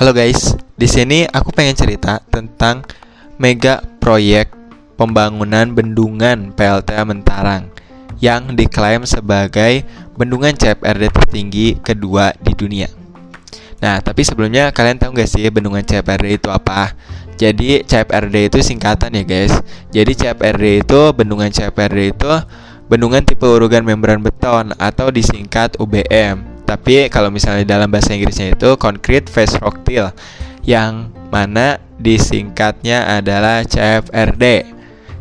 Halo guys, di sini aku pengen cerita tentang mega proyek pembangunan bendungan PLTA Mentarang yang diklaim sebagai bendungan CFRD tertinggi kedua di dunia. Nah, tapi sebelumnya kalian tahu gak sih bendungan CFRD itu apa? Jadi CFRD itu singkatan ya guys. Jadi CFRD itu bendungan CFRD itu bendungan tipe urugan membran beton atau disingkat UBM tapi kalau misalnya dalam bahasa Inggrisnya itu concrete face rock till yang mana disingkatnya adalah CFRD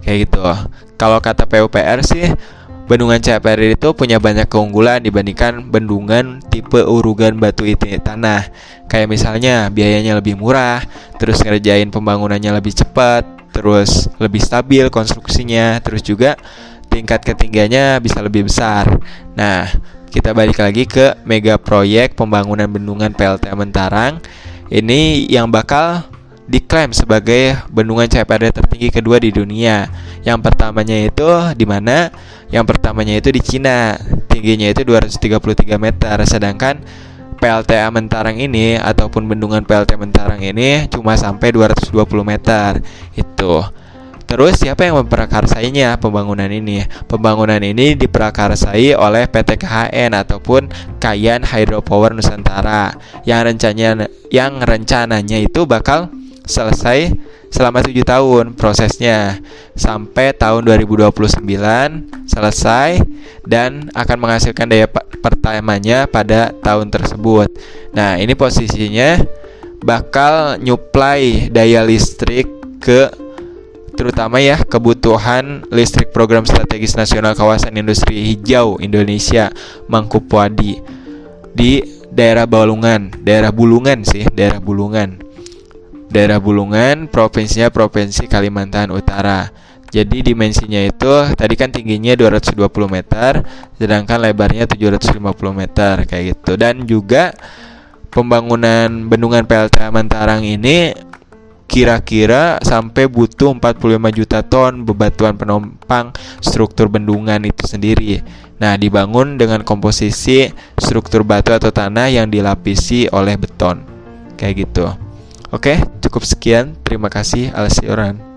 kayak gitu. Kalau kata PUPR sih bendungan CFRD itu punya banyak keunggulan dibandingkan bendungan tipe urugan batu itu tanah. Kayak misalnya biayanya lebih murah, terus ngerjain pembangunannya lebih cepat, terus lebih stabil konstruksinya, terus juga tingkat ketinggiannya bisa lebih besar. Nah, kita balik lagi ke mega proyek pembangunan bendungan PLTA Mentarang. Ini yang bakal diklaim sebagai bendungan CPRD tertinggi kedua di dunia. Yang pertamanya itu di mana? Yang pertamanya itu di Cina. Tingginya itu 233 meter, sedangkan PLTA Mentarang ini ataupun bendungan PLTA Mentarang ini cuma sampai 220 meter. Itu. Terus siapa yang memprakarsainya pembangunan ini? Pembangunan ini diprakarsai oleh PT KHN ataupun Kayan Hydropower Nusantara yang rencananya yang rencananya itu bakal selesai selama tujuh tahun prosesnya sampai tahun 2029 selesai dan akan menghasilkan daya pertamanya pada tahun tersebut. Nah, ini posisinya bakal nyuplai daya listrik ke terutama ya kebutuhan listrik program strategis nasional kawasan industri hijau Indonesia Mangkupuadi di daerah Balungan, daerah Bulungan sih, daerah Bulungan. Daerah Bulungan, provinsinya Provinsi Kalimantan Utara. Jadi dimensinya itu tadi kan tingginya 220 meter, sedangkan lebarnya 750 meter kayak gitu. Dan juga pembangunan bendungan PLTA Mantarang ini kira-kira sampai butuh 45 juta ton bebatuan penumpang struktur bendungan itu sendiri. Nah, dibangun dengan komposisi struktur batu atau tanah yang dilapisi oleh beton. Kayak gitu. Oke, cukup sekian. Terima kasih. Alsioran.